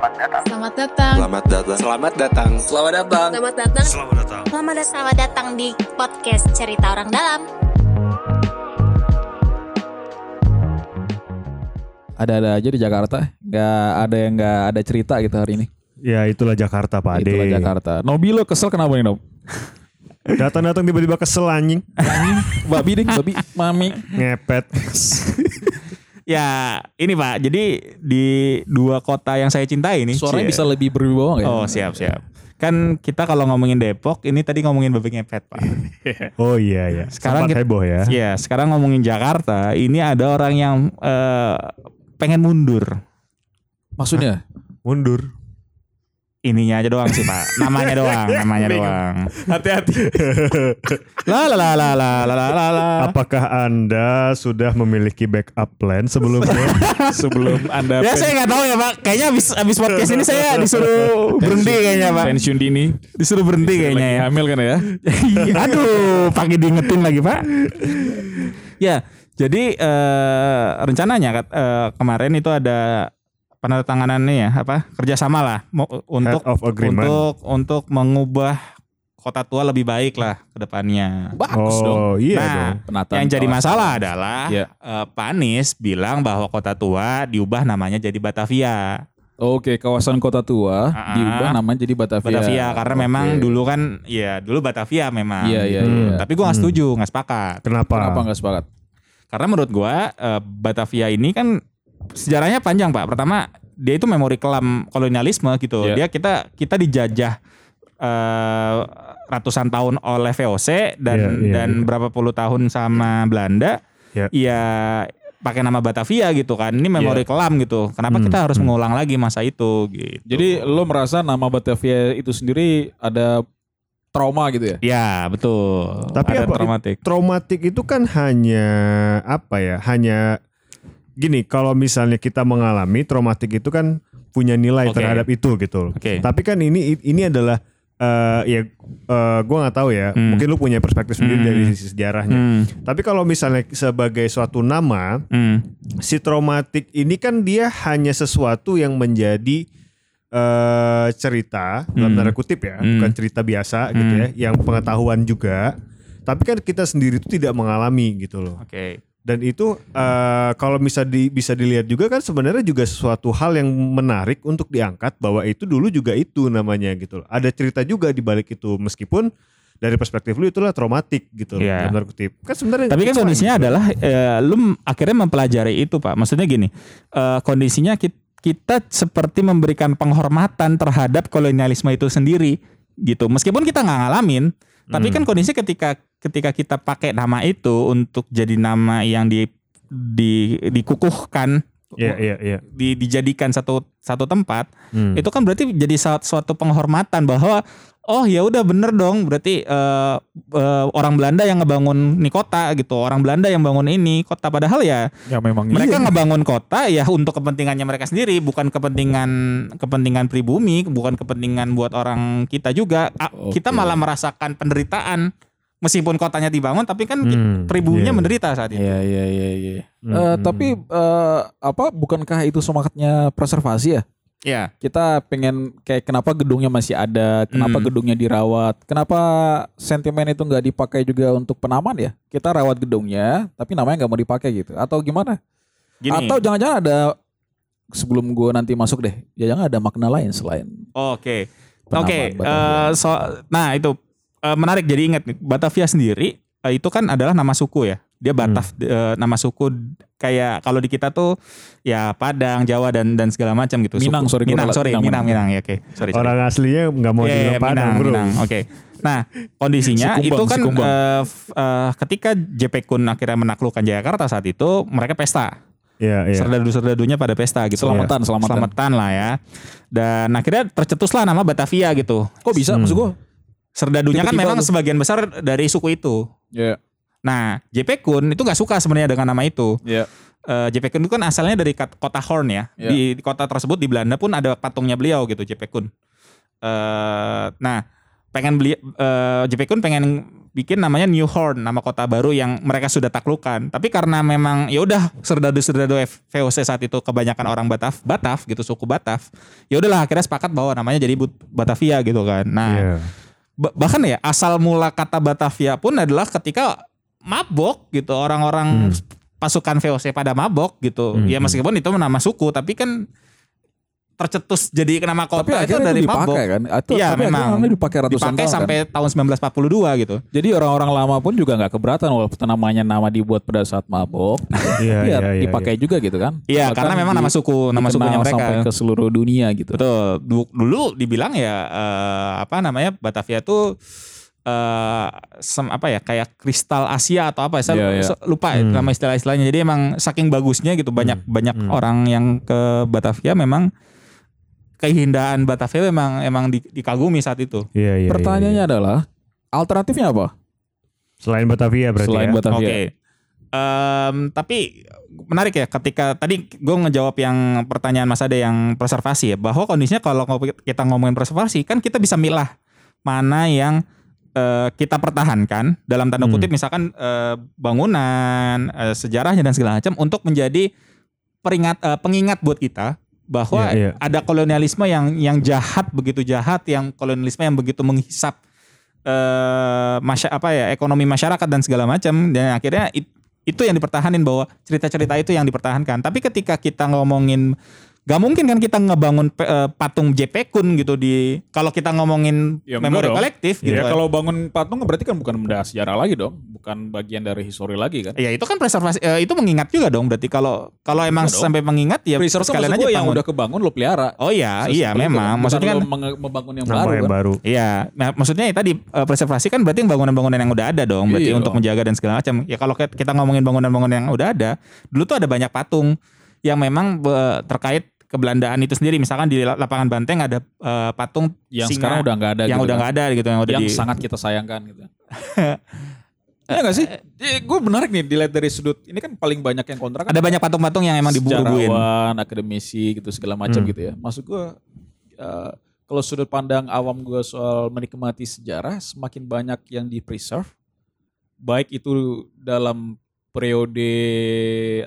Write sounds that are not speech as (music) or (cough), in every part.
Selamat datang. Selamat datang. Selamat datang. Selamat datang. Selamat datang. Selamat datang. Selamat datang. Selamat datang. Selamat datang di podcast Cerita Orang Dalam. Ada-ada aja di Jakarta, nggak ada yang nggak ada cerita gitu hari ini. Ya itulah Jakarta Pak Ade. Itulah Jakarta. Nobi lo kesel kenapa nih Nob? Datang-datang tiba-tiba kesel anjing. Babi deh, babi, mami. Ngepet. (laughs) Ya, ini Pak. Jadi di dua kota yang saya cintai ini. Suaranya Cie. bisa lebih berwibawa nggak ya? Oh, siap, siap. Kan kita kalau ngomongin Depok, ini tadi ngomongin babi ngepet, Pak. (laughs) Oh iya ya. Sekarang Sempat kita- heboh ya. Iya, sekarang ngomongin Jakarta, ini ada orang yang eh, pengen mundur. Maksudnya? Mundur. Ininya aja doang sih, Pak. Namanya (laughs) doang, namanya doang. Hati-hati. (laughs) La la la la la la la la la. Apakah Anda sudah memiliki backup plan sebelumnya? (laughs) Sebelum anda Ya saya nggak tahu ya Pak. Kayaknya abis abis podcast ini saya disuruh berhenti kayaknya Pak. pensiun dini, Disuruh berhenti kayaknya ya. hamil kan ya? Iya, Aduh, pakai diingetin lagi Pak. ya, jadi eh, rencananya eh, kemarin itu ada penandatanganannya ya apa kerjasama lah mo- untuk untuk untuk mengubah kota tua lebih baik lah ke depannya. Bagus dong. oh iya nah, dong. Penataan yang jadi kawasan. masalah adalah Iya. eh, Pak Anies bilang bahwa kota tua diubah namanya jadi Batavia. Oke, kawasan kota tua Ah, diubah namanya jadi Batavia. Batavia karena Oke. memang dulu kan ya dulu Batavia memang. Iya, iya, gitu. iya. Tapi gua nggak Hmm. setuju, nggak sepakat. Kenapa? Kenapa nggak sepakat? Karena menurut gua eh, Batavia ini kan sejarahnya panjang Pak. Pertama dia itu memori kelam kolonialisme gitu. Iya. Dia kita kita dijajah eh, ratusan tahun oleh VOC dan Iya, iya, dan iya. berapa puluh tahun sama Belanda. Iya. Iya pakai nama Batavia gitu kan. Ini memori kelam gitu. Kenapa Hmm, kita harus hmm. mengulang lagi masa itu gitu. Jadi lo merasa nama Batavia itu sendiri ada trauma gitu ya? Ya betul. Tapi Ada apa- traumatik. Traumatik itu kan hanya apa ya? Hanya gini, kalau misalnya kita mengalami traumatik itu kan punya nilai Oke. terhadap itu gitu. Oke. Tapi kan ini ini adalah eh ya eh, gua nggak tahu ya. Hmm. Mungkin lu punya perspektif sendiri Hmm. dari sisi sejarahnya. Hmm, Tapi kalau misalnya sebagai suatu nama, hmm. si traumatik ini kan dia hanya sesuatu yang menjadi eh cerita dalam Hmm. tanda kutip ya, Hmm. bukan cerita biasa gitu Hmm. ya, yang pengetahuan juga. Tapi kan kita sendiri itu tidak mengalami gitu loh. Oke. Dan itu eh kalau bisa di, bisa dilihat juga kan sebenarnya juga sesuatu hal yang menarik untuk diangkat bahwa itu dulu juga itu namanya gitu loh. Ada cerita juga di balik itu meskipun dari perspektif lu itulah traumatik gitu loh, Iya. dalam tanda kutip. Kan sebenarnya Tapi kan kondisinya gitu. adalah eh, lu akhirnya mempelajari itu pak. Maksudnya gini, eh, kondisinya kita, kita seperti memberikan penghormatan terhadap kolonialisme itu sendiri gitu. Meskipun kita nggak ngalamin, tapi Hmm. kan kondisi ketika ketika kita pakai nama itu untuk jadi nama yang di, di dikukuhkan, Iya iya iya. di, dijadikan satu satu tempat, Hmm. itu kan berarti jadi suatu, penghormatan bahwa oh ya udah bener dong berarti eh, eh, orang Belanda yang ngebangun nih kota gitu orang Belanda yang bangun ini kota padahal ya Ya memang mereka iya. ngebangun kota ya untuk kepentingannya mereka sendiri bukan kepentingan kepentingan pribumi bukan kepentingan buat orang kita juga Oke. kita malah merasakan penderitaan meskipun kotanya dibangun tapi kan Hmm, pribuminya iya. menderita saat itu Iya iya iya iya. Hmm, Eh, hmm, tapi eh, apa bukankah itu semangatnya preservasi ya? ya Kita pengen kayak kenapa gedungnya masih ada, kenapa Hmm. gedungnya dirawat, kenapa sentimen itu nggak dipakai juga untuk penaman ya? Kita rawat gedungnya, tapi namanya nggak mau dipakai gitu, atau gimana? gini Atau jangan-jangan ada sebelum gue nanti masuk deh, ya jangan ada makna lain selain Oke. Penaman Oke, Batavia. eh, so, nah itu eh, menarik jadi ingat nih, Batavia sendiri eh, itu kan adalah nama suku ya. Dia Batav eh, nama suku kayak kalau di kita tuh ya Padang, Jawa dan dan segala macam gitu. Minang, Suku- sorry, Minang, sorry, Minang, Minang, Minang, Minang. ya oke. Sorry, sorry. Orang aslinya nggak mau di iya, Padang, Minang, bro. Minang. Oke. Nah, kondisinya itu kan f- eh, ketika JP Kun akhirnya menaklukkan Jakarta saat itu, mereka pesta. Iya, iya. Serdadu-serdadunya pada pesta gitu. Selamatan, selamatan. Selamatan lah ya. Dan akhirnya tercetuslah nama Batavia gitu. Kok bisa Hmm. maksud gue? Serdadunya kan memang tuh. sebagian besar dari suku itu. Ya. Nah, JP Kun itu nggak suka sebenarnya dengan nama itu. Ya. Eh, JP Kun itu kan asalnya dari kota Horn ya. Ya. Di, di kota tersebut di Belanda pun ada patungnya beliau gitu, JP Kun. Eh, nah, pengen beli eh, JP Kun pengen bikin namanya New Horn, nama kota baru yang mereka sudah taklukkan. Tapi karena memang ya udah serdadu-serdadu VOC saat itu kebanyakan orang Bataf, Bataf gitu suku Bataf. Ya udahlah akhirnya sepakat bahwa namanya jadi Batavia gitu kan. Nah, Iya. Ba- bahkan ya asal mula kata Batavia pun adalah ketika mabok gitu orang-orang pasukan VOC pada mabok gitu. Hmm, Ya hmm. meskipun itu nama suku tapi kan tercetus jadi nama kota Tapi itu dari itu dipakai mabok. kan? Itu, Iya tapi memang dipakai ratusan dipakai tahun sampai kan? tahun 1942 gitu. Jadi orang-orang lama pun juga nggak keberatan walaupun namanya nama dibuat pada saat mabok. (laughs) Iya, Iya, iya, iya, dipakai juga gitu kan? Iya Bahkan karena memang di- nama suku nama sukunya mereka. sampai ke seluruh dunia gitu. Betul. Du- Dulu dibilang ya eh, apa namanya Batavia itu eh sem- apa ya kayak kristal Asia atau apa ya saya Iya, iya. se- lupa Hmm. nama istilah-istilahnya. Jadi emang saking bagusnya gitu banyak banyak Hmm. orang yang ke Batavia memang keindahan Batavia memang emang di- dikagumi saat itu. Iya, iya, iya, Pertanyaannya iya. adalah alternatifnya apa? selain Batavia berarti Selain ya. Batavia. Oke. Em, tapi menarik ya ketika tadi gue ngejawab yang pertanyaan Mas Ade yang preservasi ya bahwa kondisinya kalau kita ngomongin preservasi kan kita bisa milah mana yang eh, kita pertahankan dalam tanda Hmm. kutip misalkan eh, bangunan eh, sejarahnya dan segala macam untuk menjadi peringat eh, pengingat buat kita bahwa Iya, iya. ada kolonialisme yang yang jahat begitu jahat yang kolonialisme yang begitu menghisap eh masya apa ya ekonomi masyarakat dan segala macam dan akhirnya it- itu yang dipertahanin bahwa cerita-cerita itu yang dipertahankan tapi ketika kita ngomongin gak mungkin kan kita ngebangun pe- eh, patung JP Kun gitu di kalau kita ngomongin Ya, memori kolektif gitu Ya kan. kalau bangun patung berarti kan bukan benda sejarah lagi dong, bukan bagian dari histori lagi kan? ya itu kan preservasi eh, itu mengingat juga dong berarti kalau kalau emang Enggak dong. sampai mengingat ya Preserve sekalian maksud aja gua yang udah kebangun lo pelihara. oh iya Seperti iya memang kan. Maksudnya kan membangun yang baru yang kan? baru. Iya, nah, maksudnya ya tadi eh, preservasi kan berarti bangunan-bangunan yang udah ada dong, berarti Iya untuk dong. menjaga dan segala macam. Ya kalau kita ngomongin bangunan-bangunan yang udah ada, dulu tuh ada banyak patung yang memang terkait kebelandaan itu sendiri. Misalkan di lapangan Banteng ada eh, patung Yang singa sekarang udah nggak ada yang gitu udah kan. nggak ada gitu yang udah yang di sangat kita sayangkan gitu. (laughs) Iya gak sih? gue menarik nih dilihat dari sudut ini kan paling banyak yang kontra kan ada banyak patung-patung yang emang diburu-buruin. sejarawan, akademisi gitu segala macam Hmm. gitu ya. Maksud gue eh, kalau sudut pandang awam gue soal menikmati sejarah semakin banyak yang di preserve baik itu dalam periode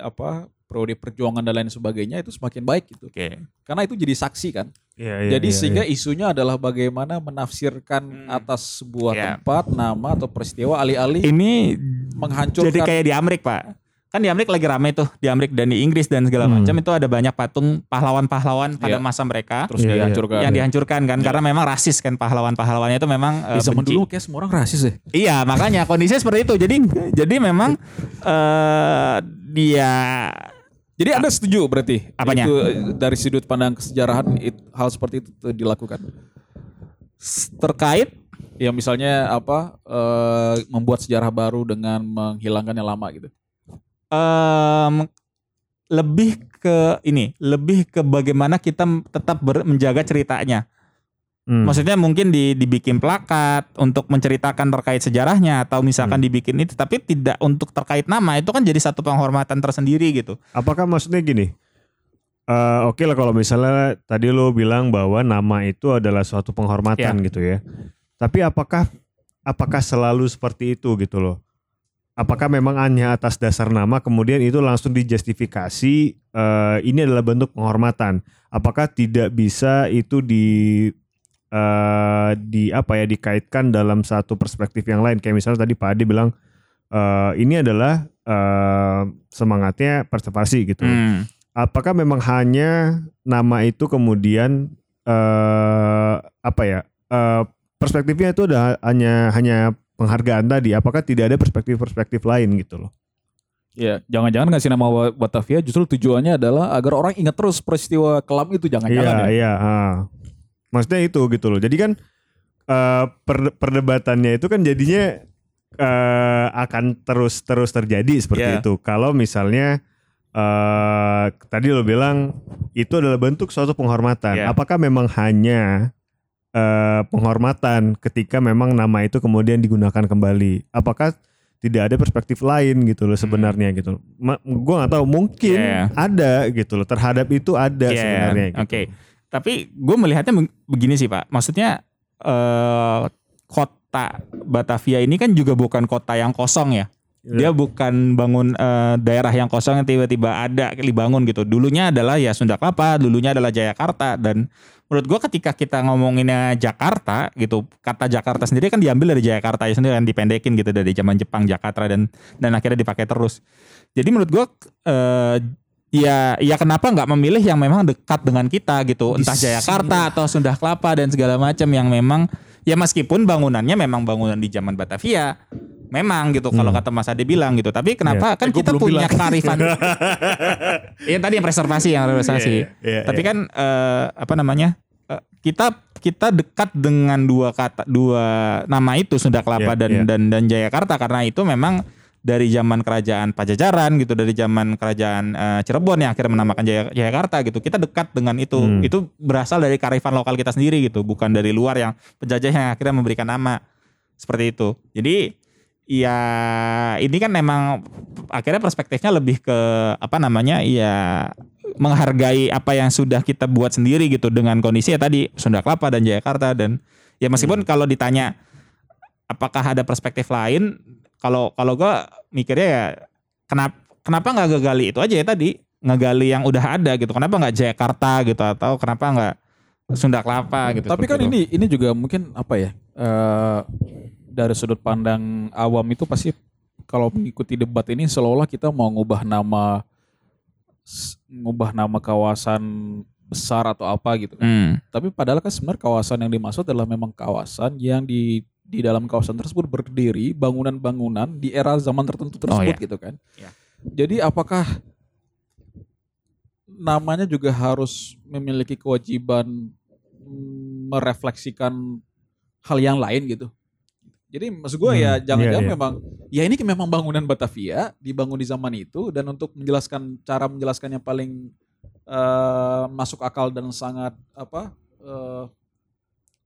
apa periode perjuangan dan lain sebagainya itu semakin baik gitu. Oke. Karena itu jadi saksi kan. Iya, iya, Jadi iya, sehingga iya. isunya adalah bagaimana menafsirkan Hmm. atas sebuah Ya. tempat, nama atau peristiwa alih-alih Ini menghancurkan jadi kayak di Amrik, Pak. Kan di Amrik lagi rame tuh, di Amrik dan di Inggris dan segala Hmm. macam itu ada banyak patung pahlawan-pahlawan pada Iya. masa mereka. terus Iya, iya. dihancurkan. yang dihancurkan kan karena memang rasis kan pahlawan-pahlawannya itu memang Di zaman benci. dulu kayak semua orang rasis ya. Iya, makanya kondisinya seperti itu. Jadi jadi memang eh dia Jadi Anda setuju berarti Apanya? itu eh, dari sudut pandang kesejarahan it- hal seperti itu dilakukan. terkait Ya misalnya apa eh, membuat sejarah baru dengan menghilangkan yang lama gitu. em, lebih ke ini, lebih ke bagaimana kita tetap ber- menjaga ceritanya. Hmm. Maksudnya mungkin di, dibikin plakat untuk menceritakan terkait sejarahnya atau misalkan Hmm. dibikin itu tapi tidak untuk terkait nama itu kan jadi satu penghormatan tersendiri gitu. Apakah maksudnya gini? eh, Oke lah kalau misalnya tadi lo bilang bahwa nama itu adalah suatu penghormatan Iya. gitu ya. Tapi apakah apakah selalu seperti itu gitu loh? Apakah memang hanya atas dasar nama kemudian itu langsung dijustifikasi eh, ini adalah bentuk penghormatan? Apakah tidak bisa itu di eh, di apa ya dikaitkan dalam satu perspektif yang lain? Kayak misalnya tadi Pak Ade bilang eh, ini adalah eh, semangatnya preservasi gitu. Hmm. Apakah memang hanya nama itu kemudian eh apa ya eh, perspektifnya itu udah hanya hanya penghargaan tadi? Apakah tidak ada perspektif-perspektif lain gitu loh? Ya, jangan-jangan ngasih nama Batavia justru tujuannya adalah agar orang ingat terus peristiwa kelam itu Iya jangan-jangan ya. iya. Maksudnya itu gitu loh. Jadi kan per- perdebatannya itu kan jadinya eh, akan terus terus terjadi seperti Iya. itu. Kalau misalnya eh tadi lo bilang itu adalah bentuk suatu penghormatan. Iya. Apakah memang hanya eh, penghormatan ketika memang nama itu kemudian digunakan kembali? Apakah tidak ada perspektif lain gitu loh sebenarnya gitu. Ma- gua nggak tahu mungkin Iya. ada gitu loh terhadap itu ada Iya, sebenarnya. Gitu. Oke. Tapi gue melihatnya beg- begini sih Pak. Maksudnya eh kota Batavia ini kan juga bukan kota yang kosong ya. Dia bukan bangun eh, daerah yang kosong yang tiba-tiba ada dibangun gitu. Dulunya adalah ya Sunda Kelapa, dulunya adalah Jayakarta dan menurut gua ketika kita ngomonginnya Jakarta gitu, kata Jakarta sendiri kan diambil dari Jayakarta ya sendiri kan dipendekin gitu dari zaman Jepang Jakarta dan dan akhirnya dipakai terus. Jadi menurut gua eh, ya ya kenapa nggak memilih yang memang dekat dengan kita gitu, entah Di Jakarta atau Sunda Kelapa dan segala macam yang memang ya meskipun bangunannya memang bangunan di zaman Batavia memang gitu kalau kata Mas Ade bilang gitu. Tapi kenapa? Kan Eh, gua kita punya bilang. kearifan. (laughs) Iya tadi yang preservasi yang preservasi Iya, iya, tapi iya. kan eh, apa namanya? Eh, kita kita dekat dengan dua kata dua nama itu Sunda Kelapa Iya, dan iya. dan dan Jayakarta. Karena itu memang dari zaman kerajaan Pajajaran gitu dari zaman kerajaan eh, Cirebon yang akhirnya menamakan Jaya, Jayakarta gitu. Kita dekat dengan itu. Hmm. itu berasal dari kearifan lokal kita sendiri gitu bukan dari luar yang penjajah yang akhirnya memberikan nama seperti itu. Jadi ya ini kan memang akhirnya perspektifnya lebih ke apa namanya ya menghargai apa yang sudah kita buat sendiri gitu dengan kondisi ya tadi Sunda Kelapa dan Jayakarta dan ya meskipun kalau ditanya apakah ada perspektif lain kalau kalau gua mikirnya ya kenapa kenapa nggak ngegali itu aja ya tadi ngegali yang udah ada gitu kenapa nggak Jakarta gitu atau kenapa nggak Sunda Kelapa gitu Tapi kan itu. ini ini juga mungkin apa ya? eh, dari sudut pandang awam itu pasti kalau mengikuti debat ini seolah-olah kita mau ngubah nama ngubah nama kawasan besar atau apa gitu. kan. Hmm. Tapi padahal kan sebenarnya kawasan yang dimaksud adalah memang kawasan yang di di dalam kawasan tersebut berdiri bangunan-bangunan di era zaman tertentu tersebut iya. gitu kan. Iya. Jadi apakah namanya juga harus memiliki kewajiban merefleksikan hal yang lain gitu. Jadi maksud gue ya Hmm, jangan-jangan iya, iya. memang ya ini memang bangunan Batavia dibangun di zaman itu dan untuk menjelaskan cara menjelaskan yang paling eh, masuk akal dan sangat apa eh,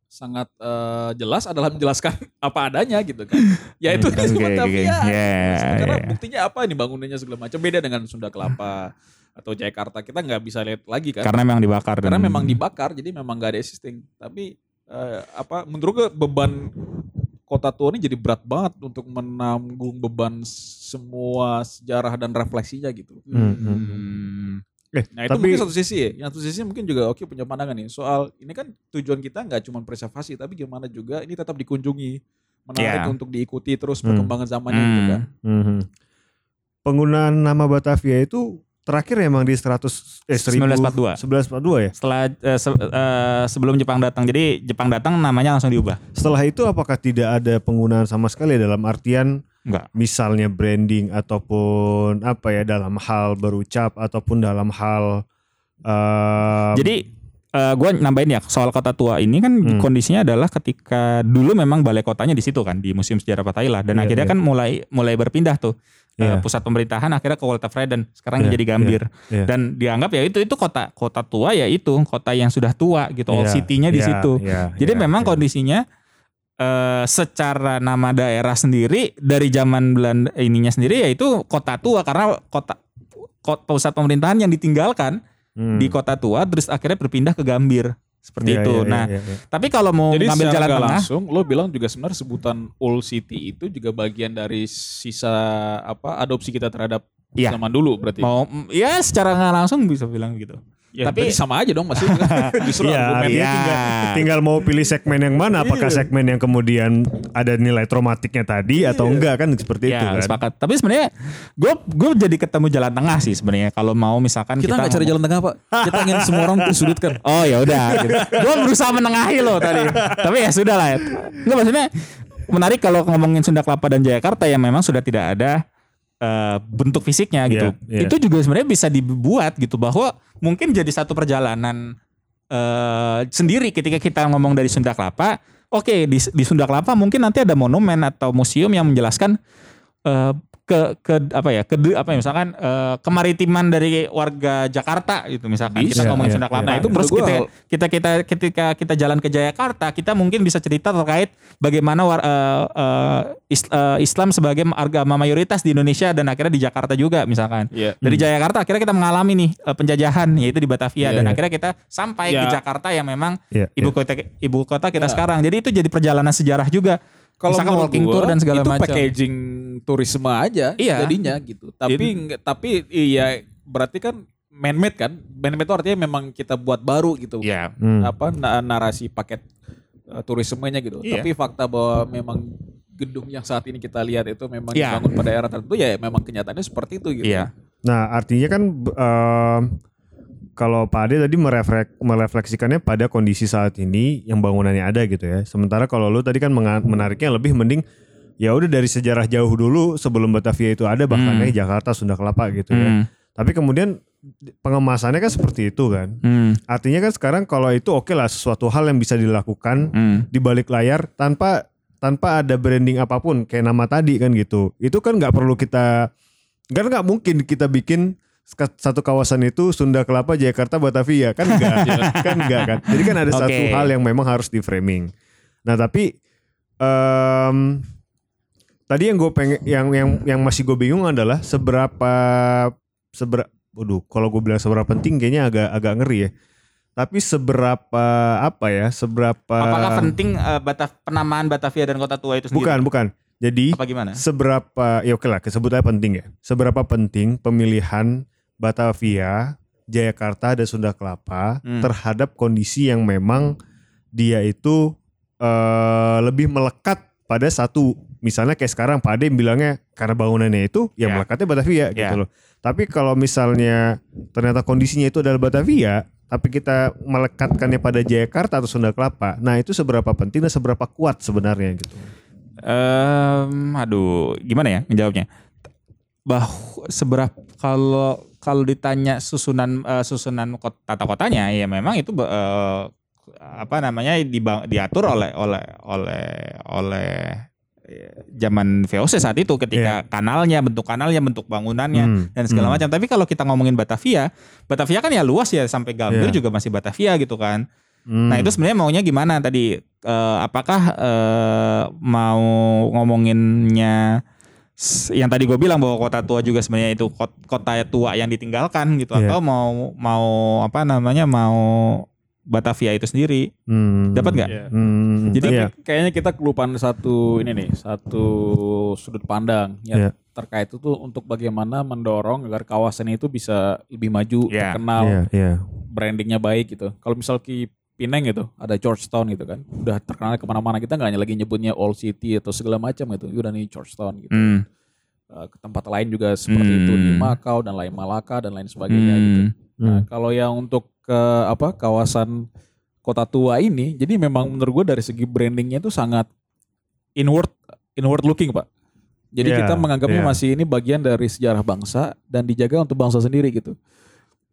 sangat eh, jelas adalah menjelaskan (laughs) apa adanya gitu kan. (laughs) Ya itu Hmm, di oke, oke. Batavia. Ya, Karena ya. buktinya apa ini bangunannya segala macam beda dengan Sunda Kelapa atau Jakarta kita nggak bisa lihat lagi kan. karena memang dibakar dan- Karena memang dibakar jadi memang nggak ada existing. Tapi eh, apa menurut gue beban kota tua ini jadi berat banget untuk menanggung beban semua sejarah dan refleksinya gitu. Hmm, hmm, Hmm. Eh, Nah itu tapi mungkin satu sisi ya. Yang satu sisi mungkin juga oke punya pandangan nih soal ini kan tujuan kita nggak cuma preservasi tapi gimana juga ini tetap dikunjungi menarik Iya. untuk diikuti terus Hmm. perkembangan zamannya gitu kan. Mhm. Penggunaan nama Batavia itu terakhir emang di 100 eh 1942. 1942 ya. setelah eh, se- eh, sebelum Jepang datang. Jadi Jepang datang namanya langsung diubah. Setelah itu apakah tidak ada penggunaan sama sekali dalam artian Enggak. misalnya branding ataupun apa ya dalam hal berucap ataupun dalam hal eh, Jadi eh gue nambahin ya soal kota tua ini kan Hmm. kondisinya adalah ketika dulu memang balai kotanya di situ kan di Museum Sejarah Patailah dan Iya, akhirnya iya. kan mulai mulai berpindah tuh Iya. pusat pemerintahan akhirnya ke Walter Freden sekarang Iya, jadi Gambir iya. dan dianggap ya itu itu kota kota tua ya itu kota yang sudah tua gitu old Iya, city-nya di iya, situ. iya, Jadi iya, memang iya. kondisinya eh secara nama daerah sendiri dari zaman Belanda ininya sendiri ya itu kota tua karena kota kota pusat pemerintahan yang ditinggalkan Hmm. di kota tua terus akhirnya berpindah ke Gambir seperti Iya, itu. iya, nah, iya, iya. tapi kalau mau Jadi ngambil jalan tengah, langsung lo bilang juga sebenarnya sebutan Old City itu juga bagian dari sisa apa adopsi kita terhadap Iya. zaman dulu berarti. mau ya secara nggak langsung bisa bilang gitu. Ya, tapi- sama aja dong masih (laughs) justru Iya, argumennya iya. Iya. tinggal, tinggal mau pilih segmen yang mana apakah segmen yang kemudian ada nilai traumatiknya tadi atau enggak kan seperti itu Ya, kan. sepakat. Tapi sebenarnya gue gue jadi ketemu jalan tengah sih sebenarnya kalau mau misalkan kita kita, nggak cari jalan tengah pak. Kita ingin semua orang disudutkan. (laughs) Oh ya udah. gitu. Gue berusaha menengahi loh tadi. Tapi ya sudah lah. Enggak maksudnya menarik kalau ngomongin Sunda Kelapa dan Jayakarta yang memang sudah tidak ada eh, bentuk fisiknya gitu. Iya, iya. Itu juga sebenarnya bisa dibuat gitu bahwa mungkin jadi satu perjalanan eh, sendiri ketika kita ngomong dari Sunda Kelapa. Oke di, di Sunda Kelapa mungkin nanti ada monumen atau museum yang menjelaskan eh, ke ke apa ya ke apa ya misalkan eh, kemaritiman dari warga Jakarta gitu misalkan Bisa, kita ngomongin iya, Sunda Kelapa iya. Nah, itu terus kita, kita kita ketika kita jalan ke Jakarta kita mungkin bisa cerita terkait bagaimana war, eh, eh, is- eh, Islam sebagai agama mayoritas di Indonesia dan akhirnya di Jakarta juga misalkan Iya. dari Jakarta akhirnya kita mengalami nih penjajahan yaitu di Batavia Iya, dan iya. akhirnya kita sampai ke Iya. Jakarta yang memang Iya, ibu kota ibu kota kita Iya. sekarang jadi itu jadi perjalanan sejarah juga Kalau Misalkan walking gua, tour dan segala itu macam. packaging turisme aja Iya. jadinya gitu. Tapi Jadi- tapi iya berarti kan man-made kan? Man-made itu artinya memang kita buat baru gitu. ya Hmm. Apa na- narasi paket uh, turismenya gitu. Iya. Tapi fakta bahwa memang gedung yang saat ini kita lihat itu memang Iya. dibangun pada era tertentu ya memang kenyataannya seperti itu gitu. iya Nah, artinya kan em, kalau Pak Ade tadi mereflek, merefleksikannya pada kondisi saat ini yang bangunannya ada gitu ya. Sementara kalau lu tadi kan menariknya lebih mending ya udah dari sejarah jauh dulu sebelum Batavia itu ada bahkan Hmm. ya Jakarta Sunda Kelapa gitu ya. Hmm. Tapi kemudian pengemasannya kan seperti itu kan. Hmm. Artinya kan sekarang kalau itu oke lah sesuatu hal yang bisa dilakukan Hmm. di balik layar tanpa tanpa ada branding apa pun kayak nama tadi kan gitu. Itu kan nggak perlu kita kan nggak mungkin kita bikin satu kawasan itu Sunda Kelapa Jakarta Batavia kan enggak (laughs) kan enggak kan. Jadi kan ada satu Oke. hal yang memang harus di framing. Nah, tapi em, tadi yang gue pengen yang yang yang masih gue bingung adalah seberapa seberapa Waduh, kalau gue bilang seberapa penting kayaknya agak agak ngeri ya. Tapi seberapa apa ya? Seberapa apakah penting eh, Bataf penamaan Batavia dan kota tua itu sendiri Bukan, bukan. Jadi apa gimana seberapa ya oke lah sebutnya penting ya. Seberapa penting pemilihan Batavia, Jakarta dan Sunda Kelapa Hmm. terhadap kondisi yang memang dia itu eh, lebih melekat pada satu misalnya kayak sekarang Pak Ade bilangnya karena bangunannya itu ya Ya. melekatnya Batavia gitu Ya. loh. Tapi kalau misalnya ternyata kondisinya itu adalah Batavia, tapi kita melekatkannya pada Jakarta atau Sunda Kelapa, nah itu seberapa penting dan seberapa kuat sebenarnya gitu. Em, aduh, gimana ya menjawabnya? Bah, seberapa kalau kalau ditanya susunan eh, susunan kot- tata kotanya, ya memang itu eh, apa namanya dibang- diatur oleh oleh oleh oleh eh, zaman VOC saat itu ketika kanalnya bentuk kanalnya bentuk bangunannya Hmm, dan segala hmm. macam. Tapi kalau kita ngomongin Batavia, Batavia kan ya luas ya sampai Gambir Iya. juga masih Batavia gitu kan. Hmm. Nah itu sebenarnya maunya gimana tadi? Eh, apakah eh, mau ngomonginnya yang tadi gue bilang bahwa kota tua juga sebenarnya itu kot- kota tua yang ditinggalkan gitu Iya. atau mau mau apa namanya mau Batavia itu sendiri Hmm. dapat nggak? Iya. Hmm, Jadi iya. Kayaknya kita kelupaan satu ini nih, satu sudut pandang Iya. yang terkait itu untuk bagaimana mendorong agar kawasan itu bisa lebih maju, Iya. terkenal, Iya, iya. brandingnya baik gitu. Kalau misal ke Pineng gitu, ada Georgetown gitu kan, udah terkenal ke mana-mana kita nggak hanya lagi nyebutnya Old City atau segala macam gitu, udah nih Georgetown gitu. Hmm. Eh, ke tempat lain juga seperti itu di Hmm. Makau dan lain Malaka dan lain sebagainya gitu. Hmm. Nah, Hmm. kalau yang untuk ke apa kawasan kota tua ini, jadi memang menurut gue dari segi brandingnya itu sangat inward inward looking pak. Jadi Iya, kita menganggapnya iya. masih ini bagian dari sejarah bangsa dan dijaga untuk bangsa sendiri gitu.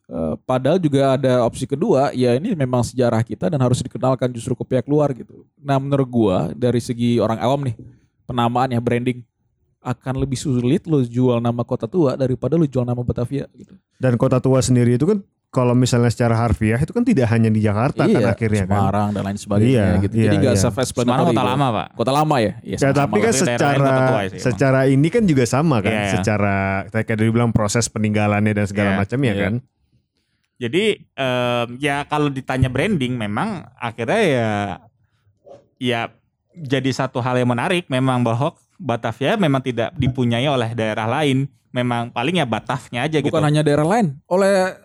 Eh, padahal juga ada opsi kedua, ya ini memang sejarah kita dan harus dikenalkan justru ke pihak luar gitu. Nah menurut gua dari segi orang awam nih, penamaan ya branding akan lebih sulit lo jual nama kota tua daripada lo jual nama Batavia gitu. Dan kota tua sendiri itu kan kalau misalnya secara harfiah itu kan tidak hanya di Jakarta kan akhirnya kan. Semarang dan lain sebagainya Iya, gitu. iya, Jadi nggak iya. se-explanatory Semarang kota itu. lama pak. Kota lama ya? Iya, Ya, tapi kan secara sih secara ini kan juga sama kan, Iya, iya. secara kayak tadi bilang proses peninggalannya dan segala Iya, macamnya iya. kan. Jadi em, ya kalau ditanya branding memang akhirnya ya ya jadi satu hal yang menarik memang bahwa Batavia memang tidak dipunyai oleh daerah lain. Memang paling ya Batavnya aja gitu. Bukan hanya daerah lain, oleh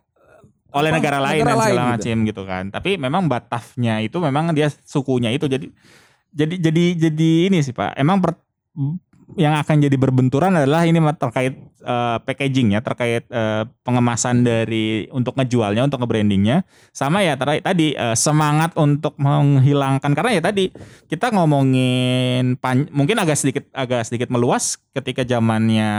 oleh apa, negara lain dan negara segala lain macam gitu kan. Tapi memang Batavnya itu memang dia sukunya itu jadi jadi jadi jadi ini sih Pak. Emang per- yang akan jadi berbenturan adalah ini terkait eh, packaging ya, terkait eh, pengemasan dari untuk ngejualnya, untuk nge-brandingnya. Sama ya ter- tadi eh, semangat untuk menghilangkan karena ya tadi kita ngomongin pan- mungkin agak sedikit agak sedikit meluas ketika zamannya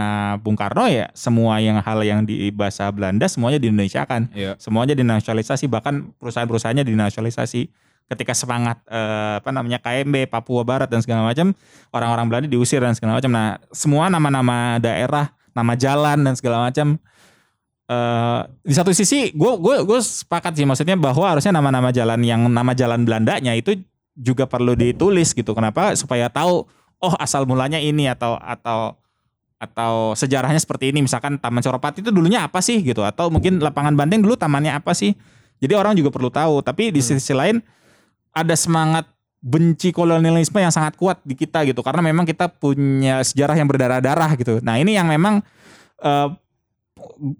Bung Karno ya semua yang hal yang di bahasa Belanda semuanya di Indonesia kan Iya. semuanya dinasionalisasi bahkan perusahaan-perusahaannya dinasionalisasi ketika semangat eh, apa namanya KMB Papua Barat dan segala macam orang-orang Belanda diusir dan segala macam. Nah, semua nama-nama daerah, nama jalan dan segala macam eh di satu sisi gue gue gue sepakat sih maksudnya bahwa harusnya nama-nama jalan yang nama jalan Belandanya itu juga perlu ditulis gitu. Kenapa? Supaya tahu oh asal mulanya ini atau atau atau sejarahnya seperti ini misalkan Taman Coropati itu dulunya apa sih gitu atau mungkin lapangan banteng dulu tamannya apa sih jadi orang juga perlu tahu tapi di sisi lain ada semangat benci kolonialisme yang sangat kuat di kita gitu. Karena memang kita punya sejarah yang berdarah-darah gitu. Nah ini yang memang eh,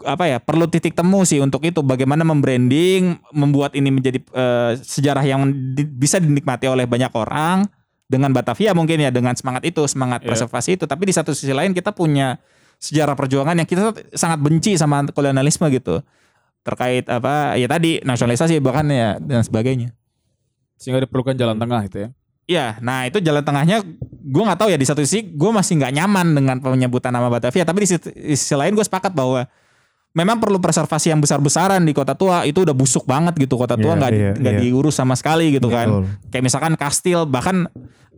apa ya perlu titik temu sih untuk itu. Bagaimana membranding membuat ini menjadi eh, sejarah yang di- bisa dinikmati oleh banyak orang dengan Batavia mungkin ya dengan semangat itu semangat Iya. preservasi itu. Tapi di satu sisi lain kita punya sejarah perjuangan yang kita sangat benci sama kolonialisme gitu. Terkait apa ya tadi nasionalisasi bahkan ya dan sebagainya Sehingga diperlukan jalan tengah itu ya. Iya, nah itu jalan tengahnya gue nggak tahu ya di satu sisi gue masih nggak nyaman dengan penyebutan nama Batavia, tapi di sisi, lain gue sepakat bahwa memang perlu preservasi yang besar-besaran di kota tua itu udah busuk banget gitu kota tua Iya, nggak iya, nggak iya. diurus sama sekali gitu kan. Betul. Kayak misalkan kastil bahkan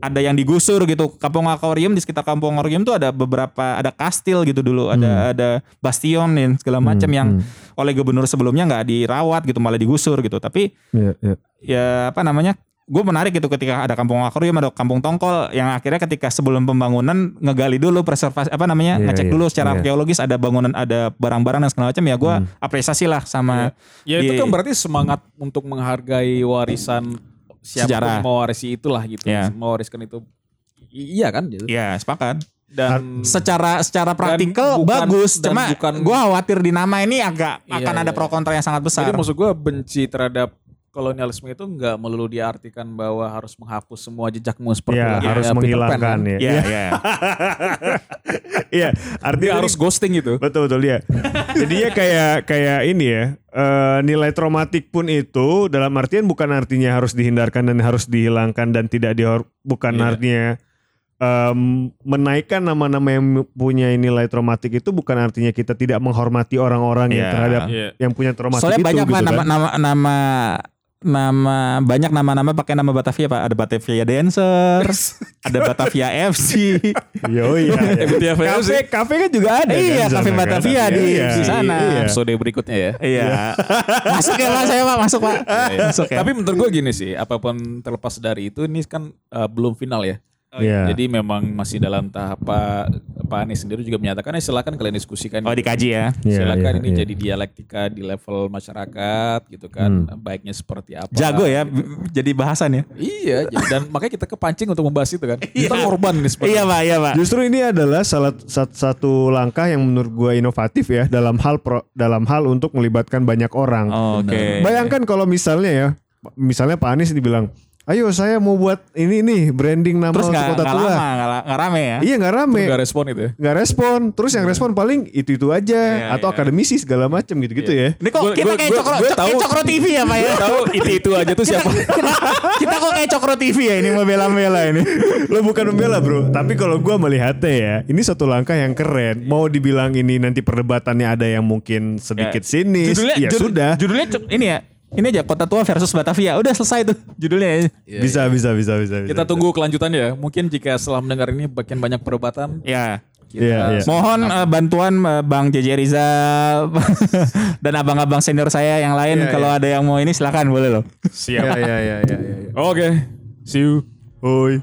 ada yang digusur gitu. Kampung Akuarium di sekitar Kampung Akuarium tuh ada beberapa ada kastil gitu dulu, ada ada bastion dan segala macam Hmm, yang hmm. oleh gubernur sebelumnya nggak dirawat gitu malah digusur gitu. Tapi Iya, iya. ya apa namanya gue menarik gitu ketika ada kampung akuarium ada kampung tongkol yang akhirnya ketika sebelum pembangunan ngegali dulu preservasi apa namanya Iya, ngecek iya, dulu secara iya. arkeologis ada bangunan ada barang-barang dan segala macam ya gue Hmm. apresiasi lah sama Ya itu Di- kan berarti semangat untuk menghargai warisan siapa Sejarah. yang mewarisi itulah gitu. Ya. Mewariskan itu. I- iya kan gitu. ya sepakat Dan secara secara praktikal bukan- bagus dan cuma bukan- gue khawatir di nama ini agak Iya, akan ada iya. pro kontra yang sangat besar jadi maksud gue benci terhadap kolonialisme itu nggak melulu diartikan bahwa harus menghapus semua jejakmu seperti Ya, lagunya harus Pan, menghilangkan kan? ya. ya ya Iya, Dia (laughs) artinya harus ghosting gitu. Betul betul (laughs) dia. Jadinya kayak kayak ini ya eh, nilai traumatik pun itu dalam artian bukan artinya harus dihindarkan dan harus dihilangkan dan tidak dihor bukan Iya. artinya em, menaikkan nama-nama yang punya nilai traumatik itu bukan artinya kita tidak menghormati orang-orang yang Iya. terhadap Iya. yang punya traumatik soalnya itu banyak gitu pak kan. nama, nama nama banyak nama-nama pakai nama Batavia pak ada Batavia Dancers (laughs) ada Batavia FC Yo iya. iya. Batavia kafe kafe kan juga ada. Iya, kan sana, kan? Batavia di- Iya, di sana. Iya. Episode berikutnya ya. Iya. (laughs) masuk ya Pak, saya Pak, masuk Pak. Masuk ya. Tapi menurut gue gini sih, apa pun terlepas dari itu ini kan uh, belum final ya. Iya. Jadi memang masih dalam tahap Pak Anies sendiri juga menyatakan, eh silakan kalian diskusikan. Oh dikaji ya. Iya, silakan iya, ini iya. jadi dialektika di level masyarakat gitu kan, baiknya seperti apa. Jago ya b- (laughs) jadi bahasan ya. Iya, dan (laughs) makanya kita kepancing untuk membahas itu kan. Kita korban ini seperti Iya Pak, iya Pak. Justru ini adalah salah sat- satu langkah yang menurut gue inovatif ya dalam hal pro- dalam hal untuk melibatkan banyak orang. Oke. Bayangkan kalau misalnya ya, misalnya Pak Anies dibilang, ayo saya mau buat ini nih branding nama Terus nggak kota nggak tua. lama, nggak la- nggak rame ya. Iya nggak rame, Gak respon itu ya. nggak respon. Terus yang respon paling itu itu aja Iya, atau iya. akademisi segala macam gitu gitu ya. Ini kok Gua- kita gua- kayak gua- cokro, gua cok- tahu. kayak cokro TV ya Pak ya. Tahu itu itu aja tuh siapa? kita, kita kok kayak cokro TV ya ini mau bela-bela ini. Lo bukan membela bro, tapi kalau gue melihatnya ya, ini satu langkah yang keren. Mau dibilang ini nanti perdebatannya ada yang mungkin sedikit sinis, ya judul- sudah. Judulnya ini ya. Ini aja Kota Tua versus Batavia. Udah selesai tuh judulnya. bisa, bisa, bisa, bisa, bisa. Kita tunggu kelanjutannya ya. Mungkin jika setelah mendengar ini makin banyak perdebatan, Ya. kita Iya, iya. Mohon eh, bantuan eh, Bang JJ Rizal (laughs) dan abang-abang senior saya yang lain Iya, kalau iya. ada yang mau ini silakan boleh loh. siap. Ya, ya, ya, ya, ya. Oke, see you. Hoi.